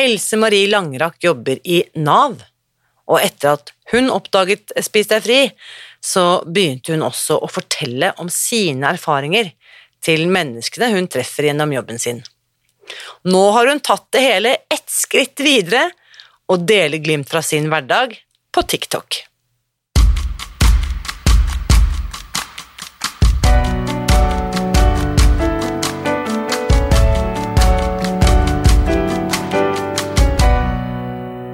Else Marie Langrak jobber i Nav, og etter at hun oppdaget Spis deg fri, så begynte hun også å fortelle om sine erfaringer til menneskene hun treffer gjennom jobben sin. Nå har hun tatt det hele ett skritt videre og deler glimt fra sin hverdag på TikTok.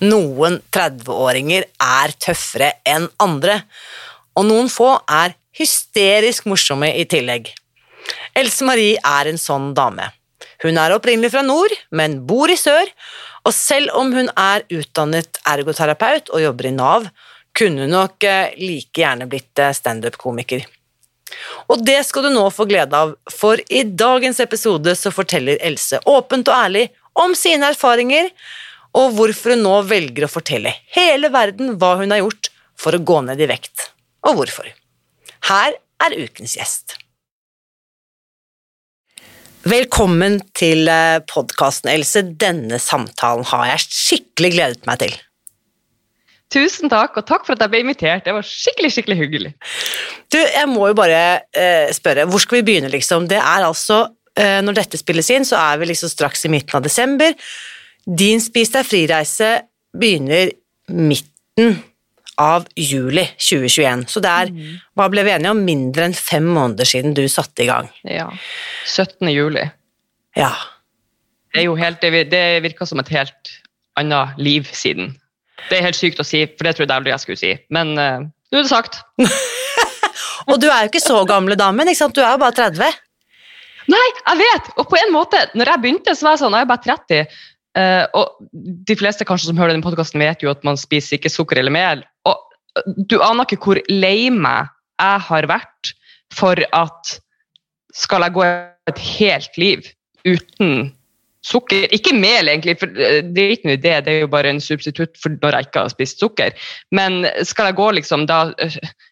Noen 30-åringer er tøffere enn andre, og noen få er hysterisk morsomme i tillegg. Else Marie er en sånn dame. Hun er opprinnelig fra nord, men bor i sør, og selv om hun er utdannet ergoterapeut og jobber i Nav, kunne hun nok eh, like gjerne blitt eh, standup-komiker. Og det skal du nå få glede av, for i dagens episode så forteller Else åpent og ærlig om sine erfaringer, og hvorfor hun nå velger å fortelle hele verden hva hun har gjort for å gå ned i vekt, og hvorfor. Her er ukens gjest. Velkommen til eh, podkasten, Else. Denne samtalen har jeg skikkelig gledet meg til. Tusen takk, og takk for at jeg ble invitert. Det var skikkelig skikkelig hyggelig. Du, jeg må jo bare eh, spørre, hvor skal vi begynne, liksom? Det er altså, eh, Når dette spilles inn, så er vi liksom straks i midten av desember. Din Spis deg fri-reise begynner midten av juli 2021. Så det er, mm. hva ble vi enige om, mindre enn fem måneder siden du satte i gang. Ja. 17. juli. Ja. Det, er jo helt, det virker som et helt annet liv siden. Det er helt sykt å si, for det tror jeg det er det jeg skulle si. Men uh, nå er det sagt. og du er jo ikke så gamle damen, ikke sant? du er jo bare 30. Nei, jeg vet! Og på en måte, når jeg begynte, så var jeg sånn, jeg er bare 30. Uh, og de fleste kanskje som hører denne podkasten, vet jo at man spiser ikke sukker eller mel. Og uh, du aner ikke hvor lei meg jeg har vært for at skal jeg gå et helt liv uten sukker Ikke mel, egentlig, for uh, det er ikke noe idé, det er jo bare en substitutt for når jeg ikke har spist sukker. Men skal jeg gå liksom da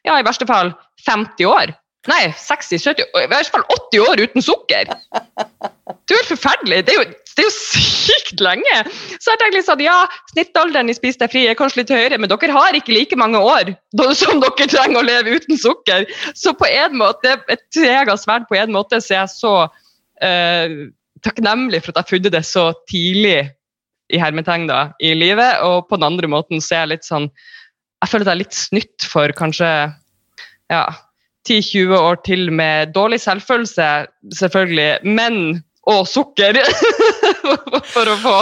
Ja, i verste fall 50 år Nei, 60-70 I hvert fall 80 år uten sukker! Det er jo helt forferdelig. Det er jo, det er jo sykt lenge! Så jeg tenkte sånn, ja, Snittalderen i Spis deg fri er kanskje litt høyere, men dere har ikke like mange år som dere trenger å leve uten sukker. Så på en måte, et tveegget sverd på en måte, så er jeg så eh, takknemlig for at jeg har funnet det så tidlig i hermetegn i livet. Og på den andre måten så er jeg litt sånn Jeg føler at jeg er litt snytt for kanskje ja, 10-20 år til med dårlig selvfølelse, selvfølgelig, men og sukker for å få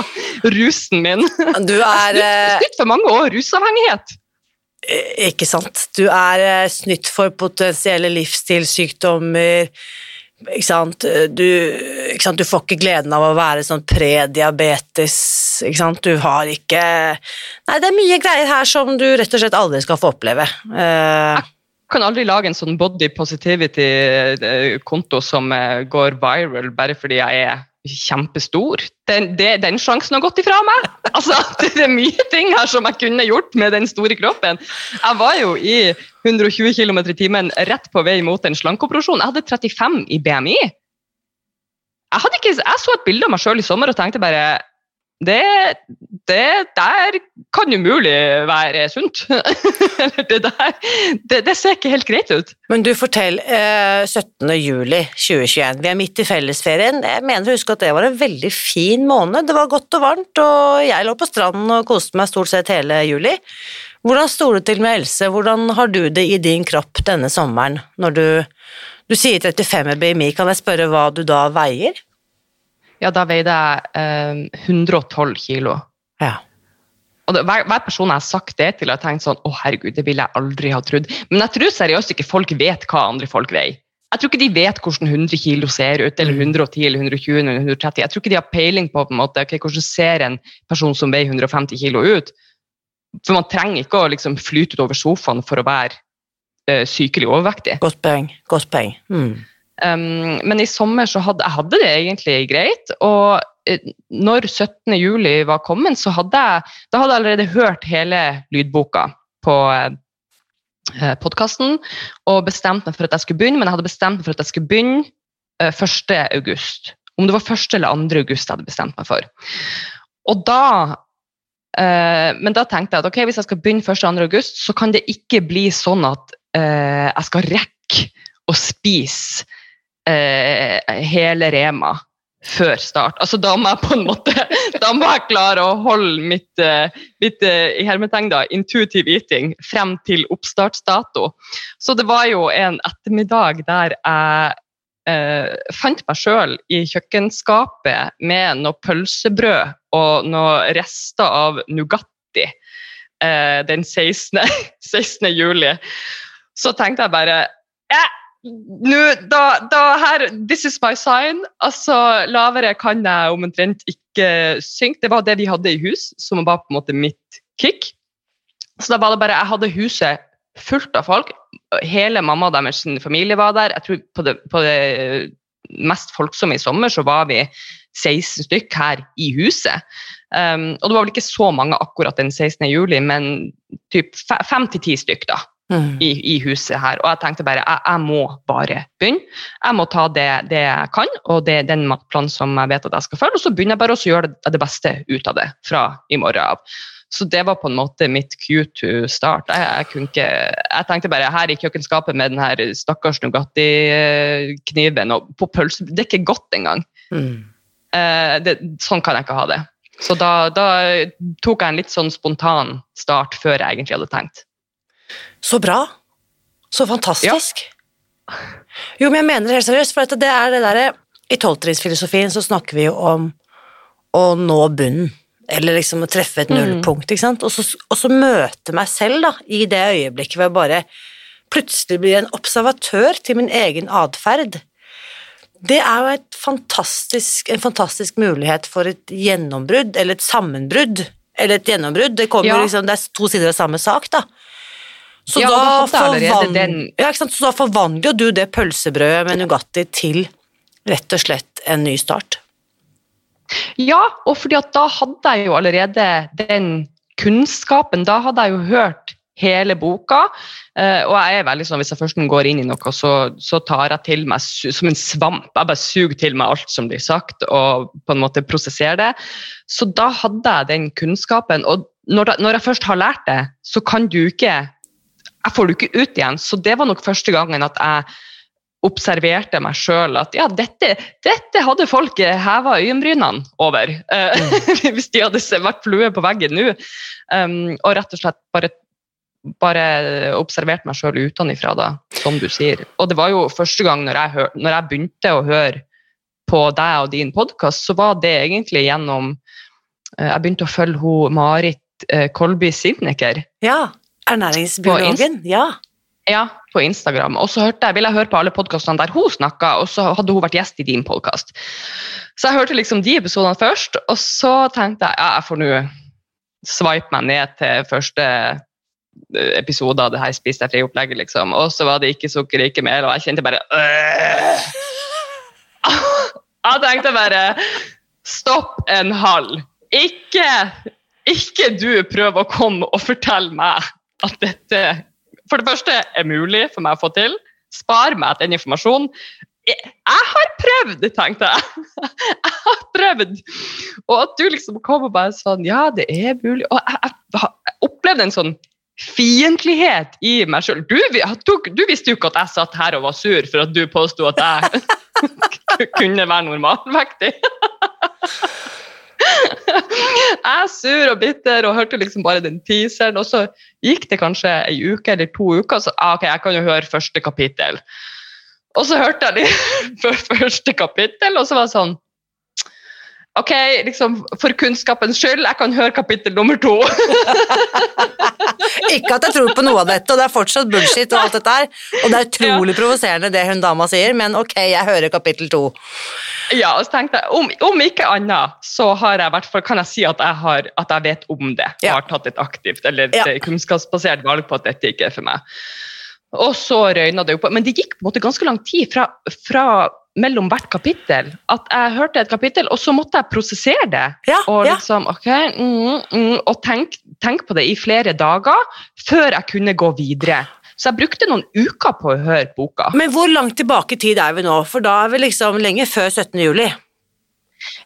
rusen min. Du er eh, Snytt for mange år rusavhengighet. Eh, ikke sant. Du er eh, snytt for potensielle livsstilssykdommer. Ikke sant? Du, ikke sant? du får ikke gleden av å være sånn prediabetes. Ikke sant? Du har ikke Nei, det er mye greier her som du rett og slett aldri skal få oppleve. Uh, kan aldri lage en sånn body positivity-konto som eh, går viral bare fordi jeg er kjempestor. Den, det, den sjansen har gått ifra meg! Altså, det er mye ting her som jeg kunne gjort med den store kroppen. Jeg var jo i 120 km i timen rett på vei mot en slankeoperasjon. Jeg hadde 35 i BMI. Jeg, ikke, jeg så et bilde av meg sjøl i sommer og tenkte bare det, det der kan umulig være sunt. det, der, det, det, ser ikke helt greit ut. Men du, fortell. Eh, 17. juli 2021. Vi er midt i fellesferien. Jeg mener å huske at det var en veldig fin måned. Det var godt og varmt, og jeg lå på stranden og koste meg stort sett hele juli. Hvordan sto det til med Else? Hvordan har du det i din kropp denne sommeren? Når du, du sier 35 BMI, kan jeg spørre hva du da veier? Ja, da veide jeg eh, 112 kilo. Ja. Og det, hver, hver, person jeg har sagt det til, har tenkt sånn Å, herregud, det ville jeg aldri ha trodd. Men jeg tror seriøst ikke folk vet hva andre folk veier. Jeg tror ikke de vet hvordan 100 kilo ser ut, eller 110 eller 120 eller 130. Jeg tror ikke de har peiling på, på en måte, okay, hvordan ser en person som veier 150 kilo ut. For man trenger ikke å liksom, flyte utover sofaen for å være uh, sykelig overvektig. Godt poeng. Godt poeng. Mm. Um, men i sommer så hadde jeg hadde det egentlig greit. Og uh, når 17. juli var kommet, så hadde jeg, da hadde jeg allerede hørt hele lydboka på eh, podkasten og bestemt meg for at jeg skulle begynne, men jeg hadde bestemt meg for at jeg skulle begynne uh, 1. august. Om det var 1. eller 2. august jeg hadde bestemt meg for. Og da uh, Men da tenkte jeg at ok, hvis jeg skal begynne 1. og 2. august, så kan det ikke bli sånn at uh, jeg skal rekke å spise eh, hele Rema før start. Altså, da må jeg på en måte da må jeg klare å holde mitt, eh, mitt eh, i hermetegn da, intuitive eating frem til oppstartsdato. Så det var jo en ettermiddag der jeg eh, fant meg sjøl i kjøkkenskapet med noe pølsebrød og noe rester av Nugatti eh, den 16. 16. juli. Så tenkte jeg bare eh, nå, da, da, her, This is my sign. Altså, Lavere kan jeg omtrent ikke synke. Det var det vi hadde i hus, som var på en måte mitt kick. Så da var det bare, Jeg hadde huset fullt av folk. Hele mamma og deres familie var der. Jeg tror På det, på det mest folksomme i sommer så var vi 16 stykk her i huset. Um, og det var vel ikke så mange akkurat den 16. juli, men typ fem til ti stykk, da mm. i, i, huset her. Og jeg tenkte bare jeg, jeg må bare begynne. Jeg må ta det, det jeg kan, og det, den matplanen som jeg vet at jeg skal følge. Og så begynner jeg bare å gjøre det, det beste ut av det fra i morgen av. Så det var på en måte mitt cue to start. Jeg, jeg, ikke, jeg tenkte bare her i kjøkkenskapet med den her stakkars Nugatti-kniven og på pølse Det er ikke godt engang. Mm. Eh, det, sånn kan jeg ikke ha det. Så da, da, tok jeg en litt sånn spontan start før jeg egentlig hadde tenkt. Så bra. Så fantastisk. Ja. Jo, men jeg mener det helt seriøst, for det er det derre I tolvtrinnsfilosofien så snakker vi jo om å nå bunnen. Eller liksom å treffe et mm. nullpunkt, ikke sant. Og så, og så møte meg selv, da, i det øyeblikket hvor jeg bare plutselig blir en observatør til min egen atferd. Det er jo fantastisk, en fantastisk mulighet for et gjennombrudd, eller et sammenbrudd. Eller et gjennombrudd. Det, ja. liksom, det er to sider av samme sak, da. Så, ja, da forvand... den... ja, så da forvandler du det pølsebrødet med Nugatti til rett og slett en ny start. Ja, og fordi at da hadde jeg jo allerede den kunnskapen. Da hadde jeg jo hørt hele boka. Uh, og jeg er veldig sånn, Hvis jeg først går inn i noe, så, så tar jeg til meg som en svamp. Jeg bare suger til meg alt som blir sagt, og på en måte prosesserer det. Så da hadde jeg den kunnskapen. Og når, når jeg først har lært det, så kan du ikke jeg får det ikke ut igjen. Så det var nok første gangen at jeg observerte meg sjøl at ja, dette, dette hadde folk heva øyenbrynene over. Mm. hvis de hadde vært flue på veggen nå. Um, og rett og slett bare, bare observert meg sjøl utenfra, da, som du sier. Og det var jo første gang når jeg, hør, når jeg begynte å høre på deg og din podkast, så var det egentlig gjennom uh, Jeg begynte å følge hun Marit uh, Kolby Sivniker. Ja. Ernæringsbiologen, ja. Ja, på Instagram. Og så hørte jeg, ville jeg høre på alle podkastene der hun snakka, og så hadde hun vært gjest i din podkast. Så jeg hørte liksom de episodene først, og så tenkte jeg ja, jeg får nå swipe meg ned til første eh, episode av det her Spis deg fri-opplegget, liksom. Og så var det ikke sukker, ikke mel, og jeg kjente bare øh. Jeg tenkte bare Stopp en hal Ikke, ikke du prøv å komme og fortelle meg at dette for det første er mulig for meg å få til. Spar meg den informasjonen. jeg, jeg har prøvd, tenkte jeg. Jeg har prøvd. Og at du liksom kom og bare sånn Ja, det er mulig. Og jeg, jeg, jeg opplevde en sånn fiendtlighet i meg sjøl. Du, du, du, visste jo ikke at jeg satt her og var sur for at du påsto at jeg kunne være normalvektig. jeg er sur og bitter og hørte liksom bare den teaseren. Og så gikk det kanskje ei uke eller to uker, så ah, ok, jeg kan jo høre første kapittel. Og så hørte jeg de første kapittel, og så var det sånn Ok, liksom, for kunnskapens skyld, jeg kan høre kapittel nummer to. ikke at jeg tror på noe av dette, og det er fortsatt bullshit og alt dette her. Og det er utrolig ja. provoserende det hun dama sier, men ok, jeg hører kapittel to. Ja, og så tenkte jeg, om, om ikke annet, så har jeg, hvert kan jeg si at jeg, har, at jeg vet om det. Ja. Jeg har tatt et aktivt eller et ja. kunnskapsbasert valg på at dette ikke er for meg. Og så røyna det jo på. Men det gikk på en måte ganske lang tid fra, fra mellom hvert kapittel. At jeg hørte et kapittel, og så måtte jeg prosessere det. Ja, og liksom, ok, mm, mm, og tenke tenk på det i flere dager før jeg kunne gå videre. Så jeg brukte noen uker på å høre boka. Men hvor langt tilbake i tid er vi nå? For da er vi liksom lenge før 17. juli.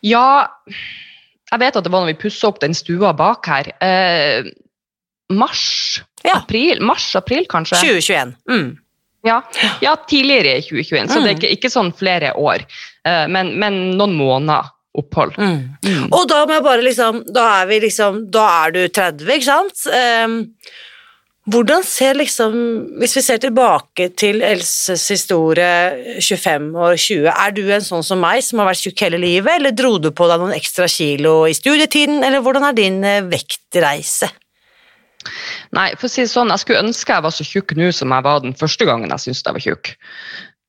Ja Jeg vet at det var når vi pussa opp den stua bak her. Eh, mars? Ja. April? Mars-april, kanskje? 2021. Mm. Ja, ja, tidligere i 2021, så det er mm. ikke, ikke sånn flere år, uh, men, men, noen måneder opphold. Mm. Mm. Og da må jeg bare liksom Da er vi liksom Da er du 30, ikke sant? Um, hvordan ser liksom Hvis vi ser tilbake til Elses historie 25 år 20, er du en sånn som meg som har vært tjukk hele livet, eller dro du på deg noen ekstra kilo i studietiden, eller hvordan er din eh, vektreise? Nei, for å si det sånn, jeg skulle ønske jeg var så tjukk nå som jeg var den første gangen jeg syntes jeg var tjukk.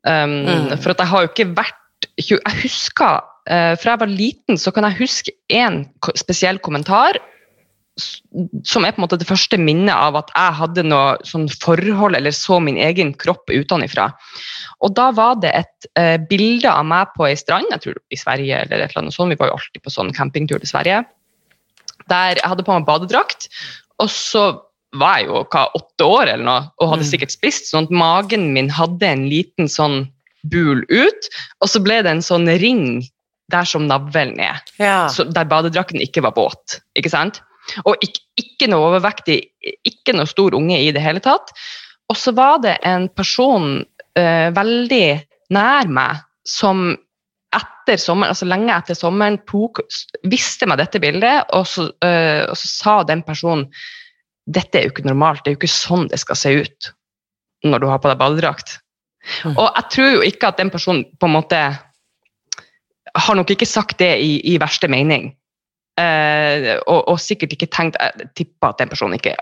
Um, mm. For at jeg har jo ikke vært tjukk Jeg husker uh, Fra jeg var liten, så kan jeg huske én spesiell kommentar som er på en måte det første minnet av at jeg hadde noe sånn forhold eller så min egen kropp utenfra. Og da var det et uh, bilde av meg på ei strand, jeg tror i Sverige eller et eller annet sånt, vi var jo alltid på sånn campingtur til Sverige, der jeg hadde på meg badedrakt, og så var jeg jo hva, åtte år eller noe, og hadde mm. sikkert spist, sånn at magen min hadde en liten sånn bul ut, og så ble det en sånn ring der som navlen er. Ja. Så, der badedrakten ikke var våt. ikke sant? Og ikke, ikke, noe overvektig, ikke noe stor unge i det hele tatt. Og så var det en person uh, veldig nær meg som etter sommeren, altså lenge etter sommeren tok, viste meg dette bildet, og så, øh, og så sa den personen dette er jo ikke normalt, det er jo ikke sånn det skal se ut når du har på deg badedrakt. Mm. Og jeg tror jo ikke at den personen på en måte har nok ikke sagt det i, i verste mening. Eh, og, og, sikkert ikke tenkt Jeg tipper at den personen ikke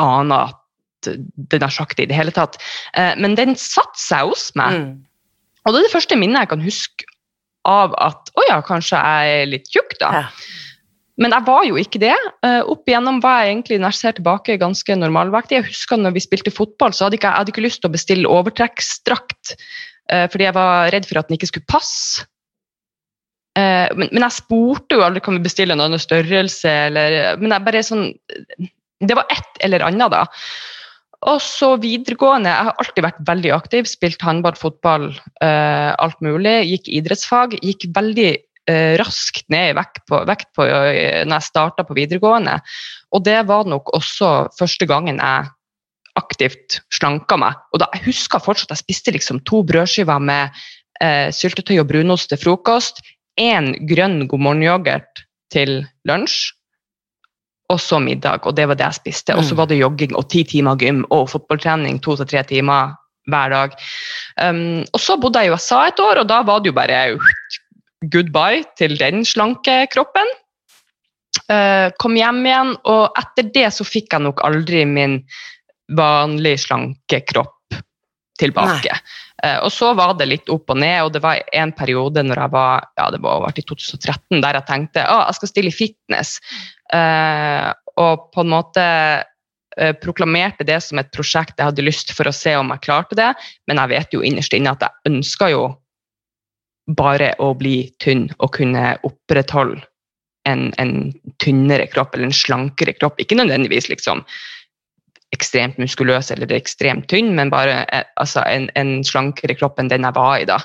aner at den har sagt det i det hele tatt. Eh, men den satte seg hos meg. Mm. Og det er det første minnet jeg kan huske av at å ja, kanskje jeg er litt tjukk, da. Ja. Men jeg var jo ikke det. Uh, opp igjennom var jeg egentlig når jeg ser tilbake, ganske normalvektig. Jeg husker når vi spilte fotball, så hadde ikke, jeg hadde ikke lyst til å bestille overtrekksdrakt uh, fordi jeg var redd for at den ikke skulle passe. Uh, men, men, jeg spurte jo aldri kan vi bestille en annen størrelse, eller Men jeg bare sånn Det var ett eller annet, da. Og så videregående. Jeg har alltid vært veldig aktiv. Spilt håndball, fotball, alt mulig. Gikk idrettsfag. Gikk veldig eh, raskt ned i vekt på, vekt på eh, når jeg starta på videregående. Og det var nok også første gangen jeg aktivt slanka meg. Og da, Jeg husker fortsatt at jeg spiste liksom to brødskiver med eh, syltetøy og brunost til frokost. Én grønn God morgen-yoghurt til lunsj. Og så middag, og det var det jeg spiste. Og så mm. var det jogging og ti timer gym og fotballtrening to til tre timer hver dag. Um, og så bodde jeg i USA et år, og da var det jo bare goodbye til den slanke kroppen. Uh, kom hjem igjen, og etter det så fikk jeg nok aldri min vanlig slanke kropp tilbake. Uh, og så var det litt opp og ned, og det var en periode når jeg var ja det var i 2013 der jeg tenkte at jeg skal stille i fitness. Uh, og på en måte proklamerte det som et prosjekt jeg hadde lyst for å se om jeg klarte det, men jeg vet jo innerst inne at jeg ønska jo bare å bli tynn og kunne opprettholde en, en, tynnere kropp eller en slankere kropp. Ikke nødvendigvis liksom ekstremt muskuløs eller ekstremt tynn, men bare eh, altså, en, en, slankere kropp enn den jeg var i da.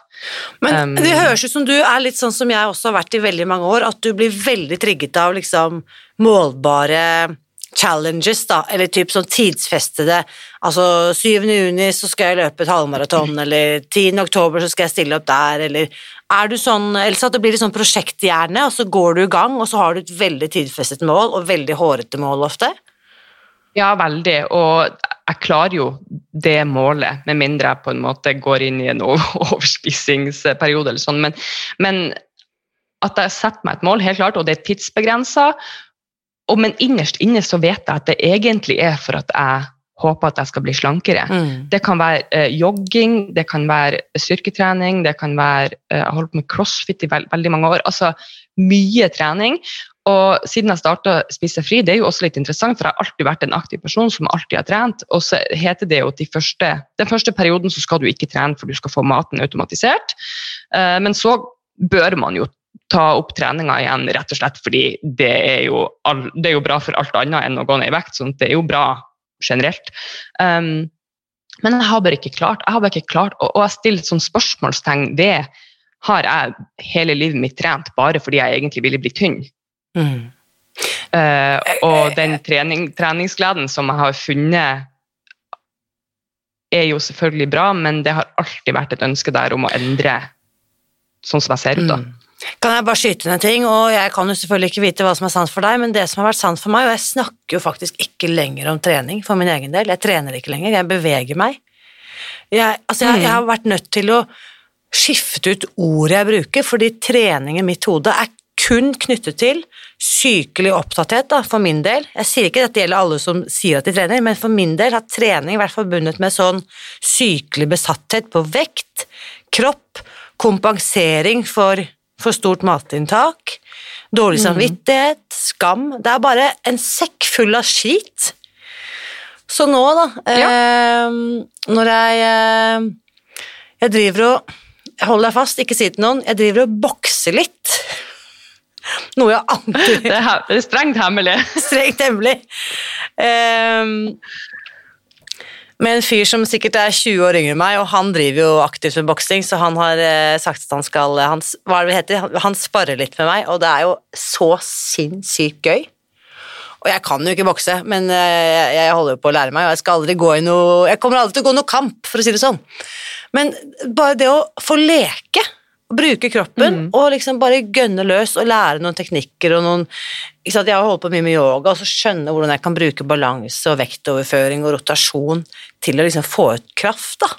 Men um, det høres ut som du er litt sånn som jeg også har vært i veldig mange år, at du blir veldig trigget av liksom målbare challenges, da, eller typ sånn tidsfestede Altså 7. juni så skal jeg løpe et halvmaraton, eller 10. oktober så skal jeg stille opp der, eller Er du sånn Ellers at det blir litt sånn prosjekthjerne, og så går du i gang, og så har du et veldig tidfestet mål, og veldig hårete mål ofte? Ja, veldig. Og jeg klarer jo det målet, med mindre jeg på en måte går inn i en overspisingsperiode eller sånn. Men, men at jeg setter meg et mål, helt klart, og det er tidsbegrensa. Men innerst inne så vet jeg at det egentlig er for at jeg håper at jeg skal bli slankere. Mm. Det kan være eh, jogging, det kan være styrketrening, det kan være eh, Jeg har holdt på med crossfit i veld, veldig mange år. Altså mye trening. Og siden jeg starta Spise fri, det er jo også litt interessant, for jeg har alltid vært en aktiv person som alltid har trent. Og så heter det jo at de første, den første perioden så skal du ikke trene, for du skal få maten automatisert. Uh, men så bør man jo ta opp treninga igjen, rett og slett fordi det er, jo, det er jo bra for alt annet enn å gå ned i vekt. sånn det er jo bra generelt. Um, men jeg har bare ikke klart, jeg har bare ikke klart og jeg stiller sånn spørsmålstegn ved har jeg hele livet mitt trent bare fordi jeg egentlig ville bli tynn. Uh, og den trening, treningsgleden som jeg har funnet, er jo selvfølgelig bra, men det har alltid vært et ønske der om å endre sånn som jeg ser ut. da. Mm. Kan jeg bare skyte ned ting, og jeg kan jo selvfølgelig ikke vite hva som er sant for deg, men det som har vært sant for meg, og jeg snakker jo faktisk ikke lenger om trening for min egen del, jeg trener ikke lenger, jeg beveger meg. Jeg, altså jeg, jeg har vært nødt til å skifte ut ordet jeg bruker, fordi trening i mitt hode er kun knyttet til sykelig opptatthet da, for min del. Jeg sier ikke at dette gjelder alle som sier at de trener, men for min del har trening vært forbundet med sånn sykelig besatthet på vekt, kropp, kompensering for for stort matinntak, dårlig mm. samvittighet, skam Det er bare en sekk full av skit. Så nå, da, ja. eh, når jeg eh, Jeg driver og Hold deg fast, ikke si til noen. Jeg driver og bokser litt. Noe jeg alltid Det er strengt hemmelig. strengt hemmelig. Um, med en fyr som sikkert er 20 år yngre enn meg, og han driver jo aktivt med boksing, så han har eh, sagt at han skal han, Hva er det det heter? Han sparer litt med meg, og det er jo så sinnssykt gøy. Og jeg kan jo ikke bokse, men eh, jeg holder jo på å lære meg, og jeg skal aldri gå i noe Jeg kommer aldri til å gå noe kamp, for å si det sånn. Men bare det å få leke Bruke kroppen mm. og liksom bare gønne løs og lære noen teknikker og noen Jeg har holdt på mye med yoga og så skjønne hvordan jeg kan bruke balanse og vektoverføring og rotasjon til å liksom få ut kraft. da.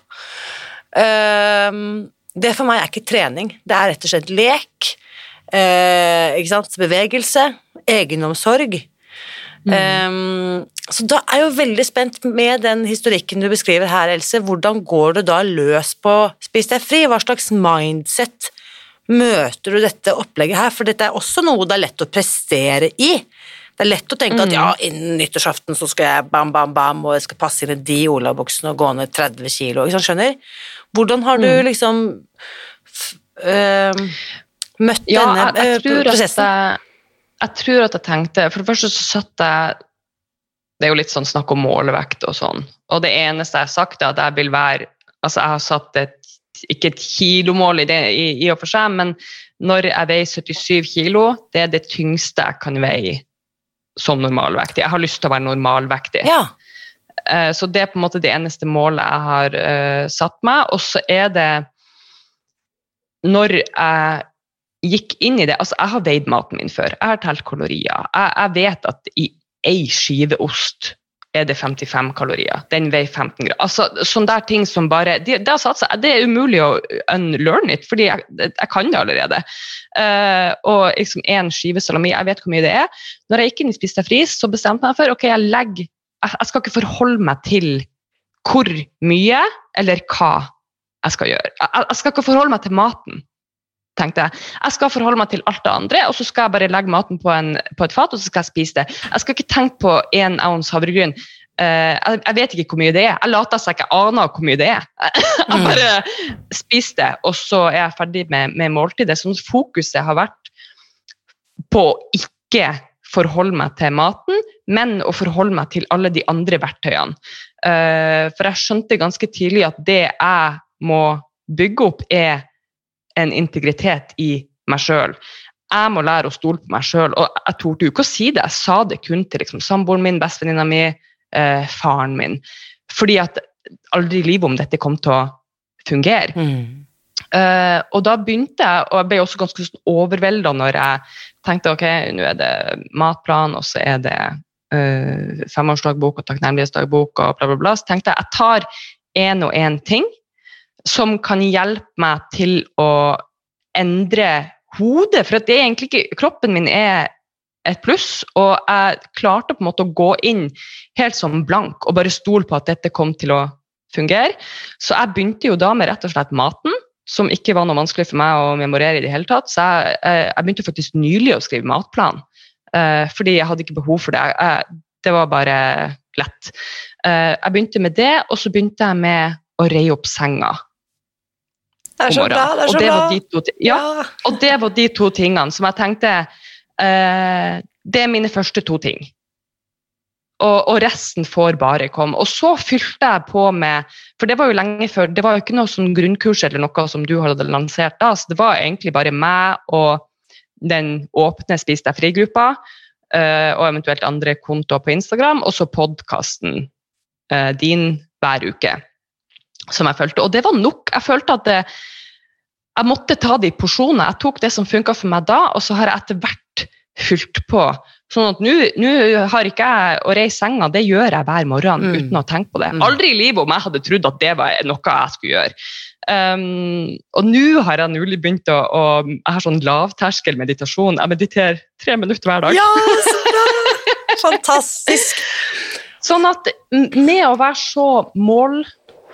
Um, det for meg er ikke trening, det er rett og slett lek. Uh, ikke sant? Bevegelse, egenomsorg. Mm. Um, så da er jeg jo veldig spent med den historikken du beskriver her, Else. Hvordan går du da løs på Spis deg fri? Hva slags mindset møter du dette opplegget her? For dette er også noe det er lett å prestere i. Det er lett å tenke mm. at ja, innen nyttårsaften så skal jeg bam, bam, bam, og jeg skal passe inn i de olabuksene og gå ned 30 kilo. Ikke sant, skjønner? Hvordan har du mm. liksom øh, møtt ja, denne jeg, jeg øh, prosessen? Jeg, jeg tror at jeg tenkte For det første så satt jeg det er jo litt sånn snakk om målevekt og sånn. Og det eneste jeg har sagt, er at jeg vil være Altså, jeg har satt et ikke et kilomål i det i, i og for seg, men når jeg veier 77 kilo, det er det tyngste jeg kan veie som normalvektig. Jeg har lyst til å være normalvektig. Ja. Uh, så det er på en måte det eneste målet jeg har uh, satt meg. Og så er det Når jeg gikk inn i det Altså, jeg har veid maten min før. Jeg har telt kalorier. Jeg, jeg vet at i ei skive ost er det 55 kalorier. Den veier 15 gram. Altså, sånne der ting som bare Det, det, seg, det er umulig å unlearn it, fordi jeg, jeg kan det allerede. Uh, og liksom én skive salami, jeg vet hvor mye det er. Når jeg gikk inn i Spis deg fris, så bestemte jeg meg for ok, jeg legger jeg, skal ikke forholde meg til hvor mye eller hva jeg skal gjøre. Jeg skal ikke forholde meg til maten tenkte jeg. Jeg skal forholde meg til alt det andre, og så skal jeg bare legge maten på, en, på et fat og så skal jeg spise det. Jeg skal ikke tenke på én ounce havregryn. Uh, jeg, jeg, vet ikke hvor mye det er. Jeg later som jeg ikke aner hvor mye det er. jeg mm. bare spiser det, og så er jeg ferdig med, med måltidet. Sånn fokuset har vært på å ikke forholde meg til maten, men å forholde meg til alle de andre verktøyene. Uh, for jeg skjønte ganske tidlig at det jeg må bygge opp, er en integritet i meg sjøl. Jeg må lære å stole på meg sjøl. Og jeg torde jo ikke å si det, jeg sa det kun til liksom, samboeren min, bestevenninna mi, eh, faren min. Fordi at aldri i livet om dette kom til å fungere. Mm. Uh, og da begynte jeg, og jeg ble også ganske sånn overvelda når jeg tenkte ok, nå er det matplan, og så er det uh, femårsdagbok og takknemlighetsdagbok og bla, bla, bla. Så tenkte jeg jeg tar én og én ting som kan hjelpe meg til å endre hodet. For det er egentlig ikke Kroppen min er et pluss, og jeg klarte på en måte å gå inn helt som blank og bare stole på at dette kom til å fungere. Så jeg begynte jo da med rett og slett maten som ikke var noe vanskelig for meg å memorere i det hele tatt. Så jeg, jeg begynte faktisk nylig å skrive matplan, uh, fordi jeg hadde ikke behov for det. Jeg, det var bare lett. Uh, jeg begynte med det, og så begynte jeg med å reie opp senga. Det er så bra. det er så og det bra. Var de to, ja, Ja. og det var de to tingene som jeg tenkte uh, Det er mine første to ting. Og, og, resten får bare komme. Og så fylte jeg på med For det var jo lenge før, det var jo ikke noe sånn grunnkurs eller noe som du hadde lansert da, så det var egentlig bare meg og den åpne Spis deg fri-gruppa, uh, og eventuelt andre kontoer på Instagram, og så podkasten uh, din hver uke, som jeg følte. Og det var nok. Jeg følte at det, jeg måtte ta de porsjonene. Jeg tok det som funka for meg da, og så har jeg etter hvert fylt på. Sånn at nå har ikke jeg å reise senga, det gjør jeg hver morgen Mm. uten å tenke på det. Mm. Aldri i livet om jeg hadde trodd at det var noe jeg skulle gjøre. Um, og nå har jeg nylig begynt å, å Jeg har sånn lavterskel meditasjon. Jeg mediterer tre minutter hver dag. Ja, så bra! Fantastisk. Sånn at med å være så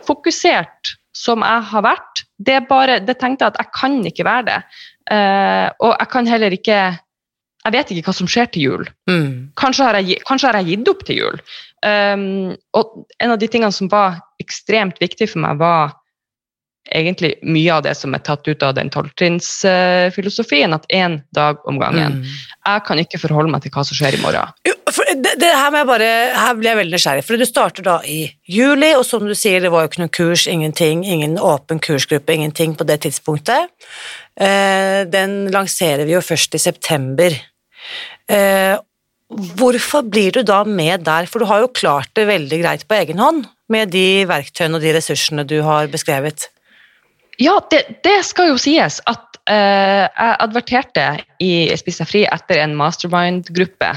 målfokusert som jeg har vært, det, er bare, det tenkte jeg at jeg kan ikke være det. Uh, og jeg kan heller ikke Jeg vet ikke hva som skjer til jul. Mm. Kanskje har jeg, kanskje har jeg gitt opp til jul. Um, og en av de tingene som var ekstremt viktig for meg, var egentlig mye av det som er tatt ut av den tolvtrinnsfilosofien, at én dag om gangen. Mm. Jeg kan ikke forholde meg til hva som skjer i morgen. Jo, det, det her, bare, her blir jeg veldig nysgjerrig, for du starter da i juli, og som du sier, det var jo ikke noen kurs, ingenting, ingen åpen kursgruppe, ingenting på det tidspunktet. Eh, den lanserer vi jo først i september. Eh, hvorfor blir du da med der, for du har jo klart det veldig greit på egen hånd, med de verktøyene og de ressursene du har beskrevet. Ja, det, det skal jo sies at eh, jeg adverterte i Spis deg fri etter en mastermind-gruppe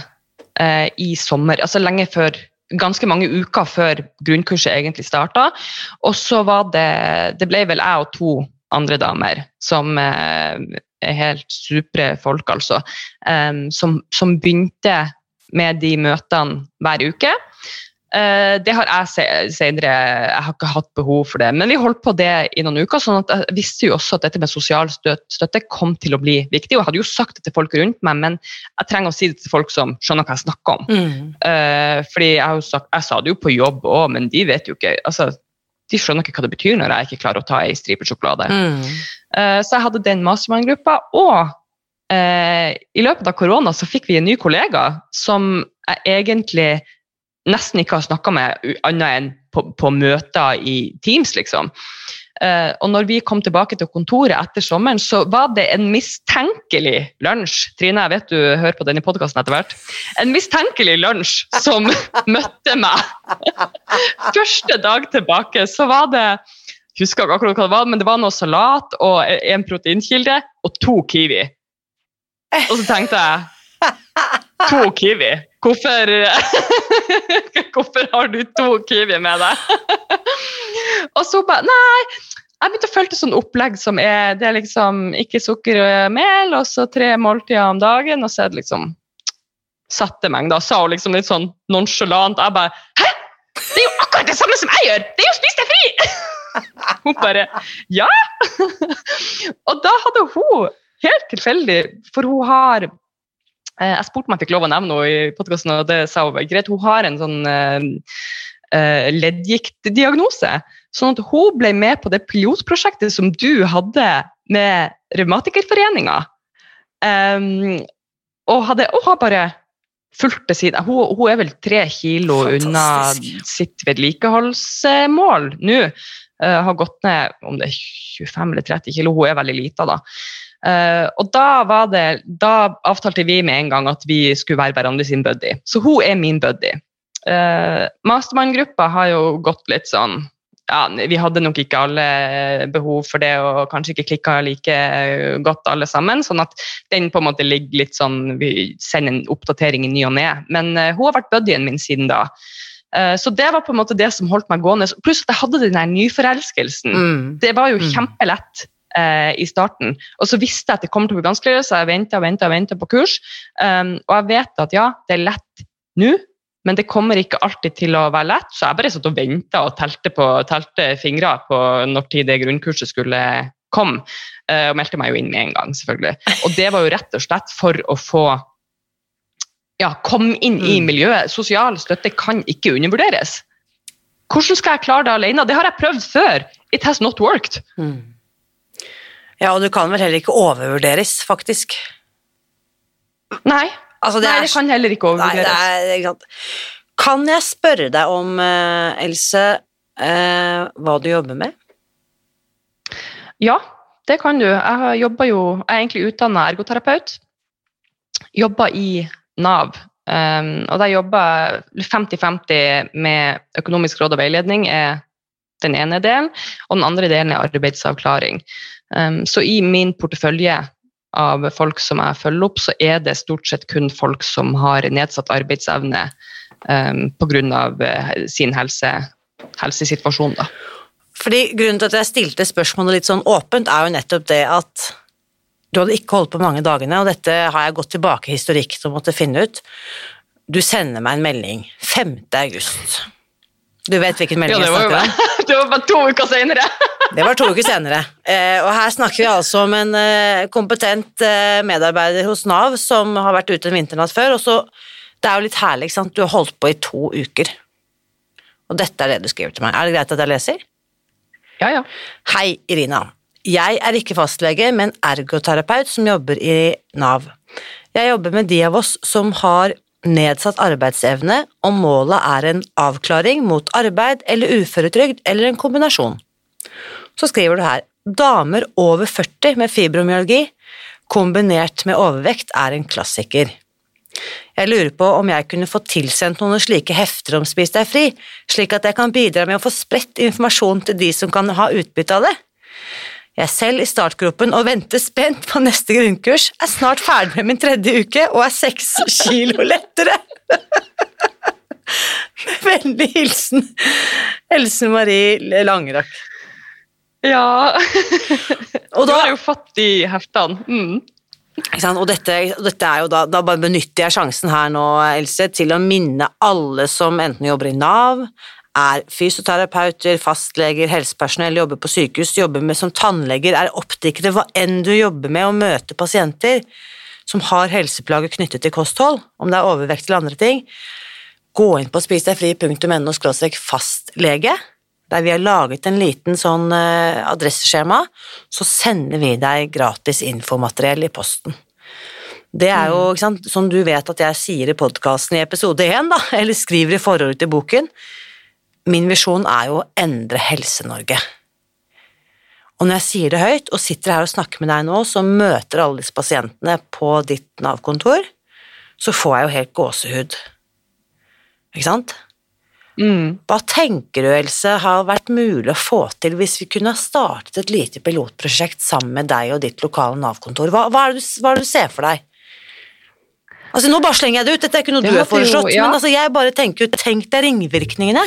eh, i sommer, altså lenge før Ganske mange uker før grunnkurset egentlig starta. Og så var det Det ble vel jeg og to andre damer som eh, er helt supre folk, altså. Um, som, som begynte med de møtene hver uke. Eh, det har jeg senere Jeg har ikke hatt behov for det, men vi holdt på det i noen uker. sånn at Jeg visste jo også at dette med sosial støtte kom til å bli viktig. og Jeg hadde jo sagt det til folk rundt meg, men jeg trenger å si det til folk som skjønner hva jeg snakker om. Mm. Eh, fordi jeg, sagt, jeg sa det jo på jobb òg, men de vet jo ikke altså, De skjønner ikke hva det betyr når jeg ikke klarer å ta ei stripe sjokolade. Mm. Eh, så jeg hadde den mastermind-gruppa. Og i løpet av korona så fikk vi en ny kollega som jeg egentlig nesten ikke har snakka med annet enn på, på møter i Teams, liksom. Eh, og når vi kom tilbake til kontoret etter sommeren, så var det en mistenkelig lunsj. Trine, jeg vet du hører på denne podkasten etter hvert. En mistenkelig lunsj som møtte meg. Første dag tilbake så var det jeg husker akkurat hva det var, men det var noe salat og en proteinkilde og to Kiwi. Og så tenkte jeg To Kiwi? Hvorfor, hvorfor har du to Kiwi med deg? og så bare Nei, jeg begynte å følge sånn opplegg som er det er liksom ikke sukker og mel, og så tre måltider om dagen, og så er det liksom Satte mengder. sa hun liksom litt sånn nonsjalant. Jeg bare Hæ? Det er jo akkurat det samme som jeg gjør! Det er jo Spis deg fri! Hun bare Ja! og da hadde hun, helt tilfeldig, for hun har Jeg spurte om jeg fikk lov å nevne henne i podkasten, og det sa hun greit. Hun har en sånn eh, eh, leddgiktdiagnose. Sånn at hun ble med på det pilotprosjektet som du hadde med Revmatikerforeninga. Um, og, hadde, og har bare fulgt det siden. hun, hun er vel tre kilo unna sitt vedlikeholdsmål nå. Uh, har gått ned om det er 25 eller 30 kilo, hun er veldig lita da. Eh, og da, var det, da avtalte vi med en gang at vi skulle være hverandre sin buddy. Så hun er min buddy. Uh, Mastermann-gruppa har jo gått litt sånn ja, Vi hadde nok ikke alle behov for det, og kanskje ikke klikka like godt alle sammen. Sånn at den på en måte ligger litt sånn Vi sender en oppdatering i ny og ne. Men uh, hun har vært buddyen min siden da. Eh, så det var på en måte det som holdt meg gående. Pluss at jeg hadde den der nyforelskelsen. Mm. Det var jo Mm. kjempelett eh, i starten. Og så visste jeg at det kom til å bli vanskeligere, så jeg venta og venta venta på kurs. Um, og jeg vet at ja, det er lett nå, men det kommer ikke alltid til å være lett. Så jeg bare satt og venta og telte, på, telte fingre på når tid det grunnkurset skulle komme. Uh, og meldte meg jo inn med en gang, selvfølgelig. Og det var jo rett og slett for å få ja, komme inn i Mm. miljøet. Sosial støtte kan ikke undervurderes. Hvordan skal jeg klare det alene? Det har jeg prøvd før. It has not worked. Mm. Ja, og du kan vel heller ikke overvurderes, faktisk. Nei, Altså, det, Nei, er det kan heller ikke Nei, det overvurderes. er, ikke sant. Kan jeg spørre deg om, eh, Else, eh, hva du jobber med? Ja, det kan du. Jeg har jo, jeg er egentlig utdanna ergoterapeut. Jobber i Nav. Um, og der jobber jeg 50-50 med økonomisk råd og veiledning, er den ene delen, og den andre delen er arbeidsavklaring. Um, så i min portefølje av folk som jeg følger opp, så er det stort sett kun folk som har nedsatt arbeidsevne um, pga. Uh, sin helse, helsesituasjon. Da. Fordi Grunnen til at jeg stilte spørsmålet litt sånn åpent, er jo nettopp det at du hadde ikke holdt på mange dagene, og dette har jeg gått tilbake i historikk til å måtte finne ut. Du sender meg en melding 5. august. Du vet hvilken melding Ja, jeg snakker om? det var bare to uker senere. Det var to uker senere. Eh, og her snakker vi altså om en eh, kompetent eh, medarbeider hos Nav som har vært ute en vinternatt før, og så Det er jo litt herlig, ikke sant. Du har holdt på i to uker. Og dette er det du skriver til meg. Er det greit at jeg leser? Ja, ja. Hei, Irina. Jeg er ikke fastlege, men ergoterapeut som jobber i Nav. Jeg jobber med de av oss som har nedsatt arbeidsevne, om målet er en avklaring mot arbeid eller uføretrygd eller en kombinasjon. Så skriver du her damer over 40 med fibromyalgi kombinert med overvekt er en klassiker. Jeg lurer på om jeg kunne få tilsendt noen slike hefter om Spis deg fri, slik at jeg kan bidra med å få spredt informasjon til de som kan ha utbytte av det. Jeg er selv i startgropen og venter spent på neste grunnkurs, er snart ferdig med min tredje uke og er seks kilo lettere. Med vennlig hilsen Else Marie Langerak. Ja, Og du har jo fått de heftene. Mm. Og dette, dette er jo da, da bare benytter jeg sjansen her nå, Else, til å minne alle som enten jobber i Nav, er fysioterapeuter, fastleger, helsepersonell, jobber på sykehus, jobber med som tannleger, er optikere, hva enn du jobber med å møte pasienter som har helseplager knyttet til kosthold, om det er overvekt eller andre ting, gå inn på spisdegfri.no fastlege, der vi har laget en liten sånn eh, adresseskjema, så sender vi deg gratis infomateriell i posten. Det er jo, ikke sant, som du vet at jeg sier i podkasten i episode 1, da, eller skriver i forordet til boken, min visjon er jo å endre Helse-Norge. Og når jeg sier det høyt, og sitter her og snakker med deg nå, så møter alle disse pasientene på ditt Nav-kontor, så får jeg jo helt gåsehud. Ikke sant? Mm. Hva tenker du, Else, har vært mulig å få til hvis vi kunne ha startet et lite pilotprosjekt sammen med deg og ditt lokale Nav-kontor? Hva, hva, du, hva er det du ser for deg? Altså, nå bare slenger jeg det ut, dette er ikke noe du har foreslått, jo- ja. men altså, jeg bare tenker ut, tenk deg ringvirkningene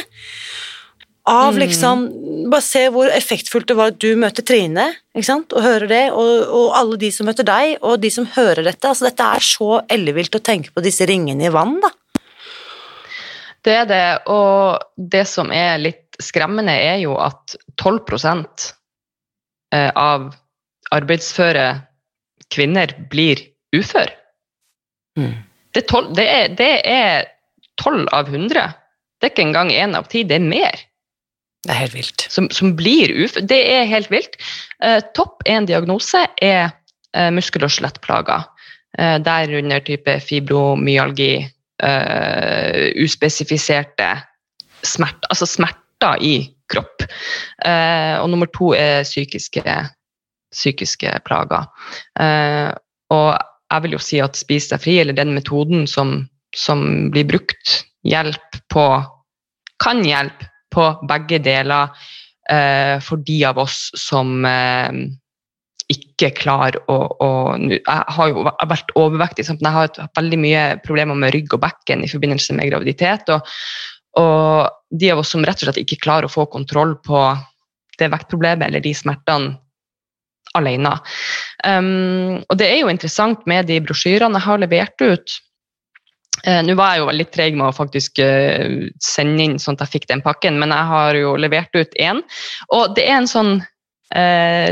av Mm. liksom, bare se hvor effektfullt det var at du møter Trine, ikke sant, og hører det, og, og alle de som møter deg, og de som hører dette, altså dette er så ellevilt å tenke på disse ringene i vann, da. Det er det, og det som er litt skremmende, er jo at 12 eh, av arbeidsføre kvinner blir ufør. Mm. Det, tolv- det, er, det er 12 av 100. Det er ikke engang én av ti, det er mer. Det er helt vilt. som, som blir ufør. Det er helt vilt. Eh, topp én diagnose er eh, muskel- og skjelettplager. Eh, derunder type fibromyalgi, eh, uspesifiserte smerter, altså smerter i kropp. Eh, og nummer to er psykiske, psykiske plager. Eh, og jeg vil jo si at Spis deg fri, eller den metoden som, som blir brukt, hjelp på Kan hjelpe på begge deler eh, for de av oss som eh, ikke klarer å, å, Jeg har jo vært overvektig, men jeg har hatt veldig mye problemer med rygg og bekken i forbindelse med graviditet. Og, og, de av oss som rett og slett ikke klarer å få kontroll på det vektproblemet eller de smertene alene. Um, og det er jo interessant med de brosjyrene jeg har levert ut. Uh, Nå var jeg jo litt treg med å faktisk uh, sende inn sånn at jeg fikk den pakken, men jeg har jo levert ut én. Og det er en sånn uh,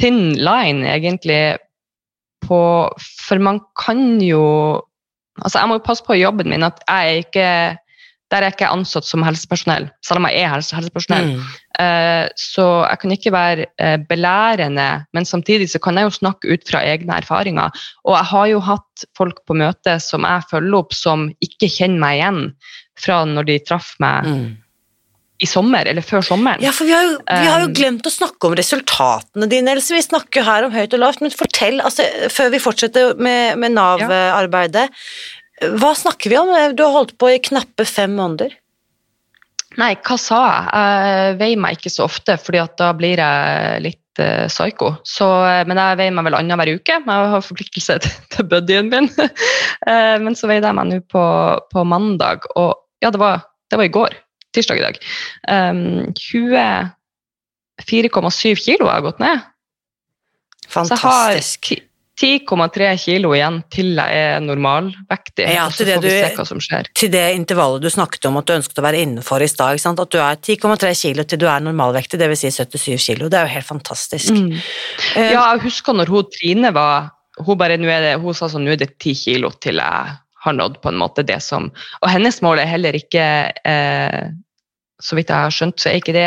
thin line, egentlig, på For man kan jo Altså, jeg må jo passe på jobben min at jeg er ikke der er jeg ikke ansatt som helsepersonell, selv om jeg er helse helsepersonell. Mm. Uh, så jeg kan ikke være uh, belærende, men samtidig så kan jeg jo snakke ut fra egne erfaringer. Og jeg har jo hatt folk på møte som jeg følger opp, som ikke kjenner meg igjen fra når de traff meg mm i sommer, eller før sommeren. Ja, for vi har, jo, vi har jo um, glemt å snakke om resultatene dine, Else. Vi snakker her om høyt og lavt, men fortell, altså, før vi fortsetter med, med Nav-arbeidet, hva snakker vi om? Du har holdt på i knappe fem måneder. Nei, hva sa jeg? Jeg veier meg ikke så ofte, fordi da blir jeg litt uh, psyko. Så, uh, men jeg veier meg vel annenhver uke. Jeg har forpliktelse til, til buddyen min. uh, men så veide jeg meg nå på, på, mandag, og ja, det var, det var i går tirsdag i dag. Um, 24,7 kilo har jeg gått ned. Fantastisk. Så jeg har 10,3 kilo igjen til jeg er normalvektig. Ja, til, det du, til det intervallet du snakket om at du ønsket å være innenfor i stad. At du er 10,3 kilo til du er normalvektig, dvs. Si 77 kilo. Det er jo helt fantastisk. Mm. Uh, ja, jeg husker når hun Trine var Hun, bare, det, hun sa sånn nå er det 10 kilo til jeg har nådd på en måte det som Og hennes mål er heller ikke eh, Så vidt jeg har skjønt, så er ikke det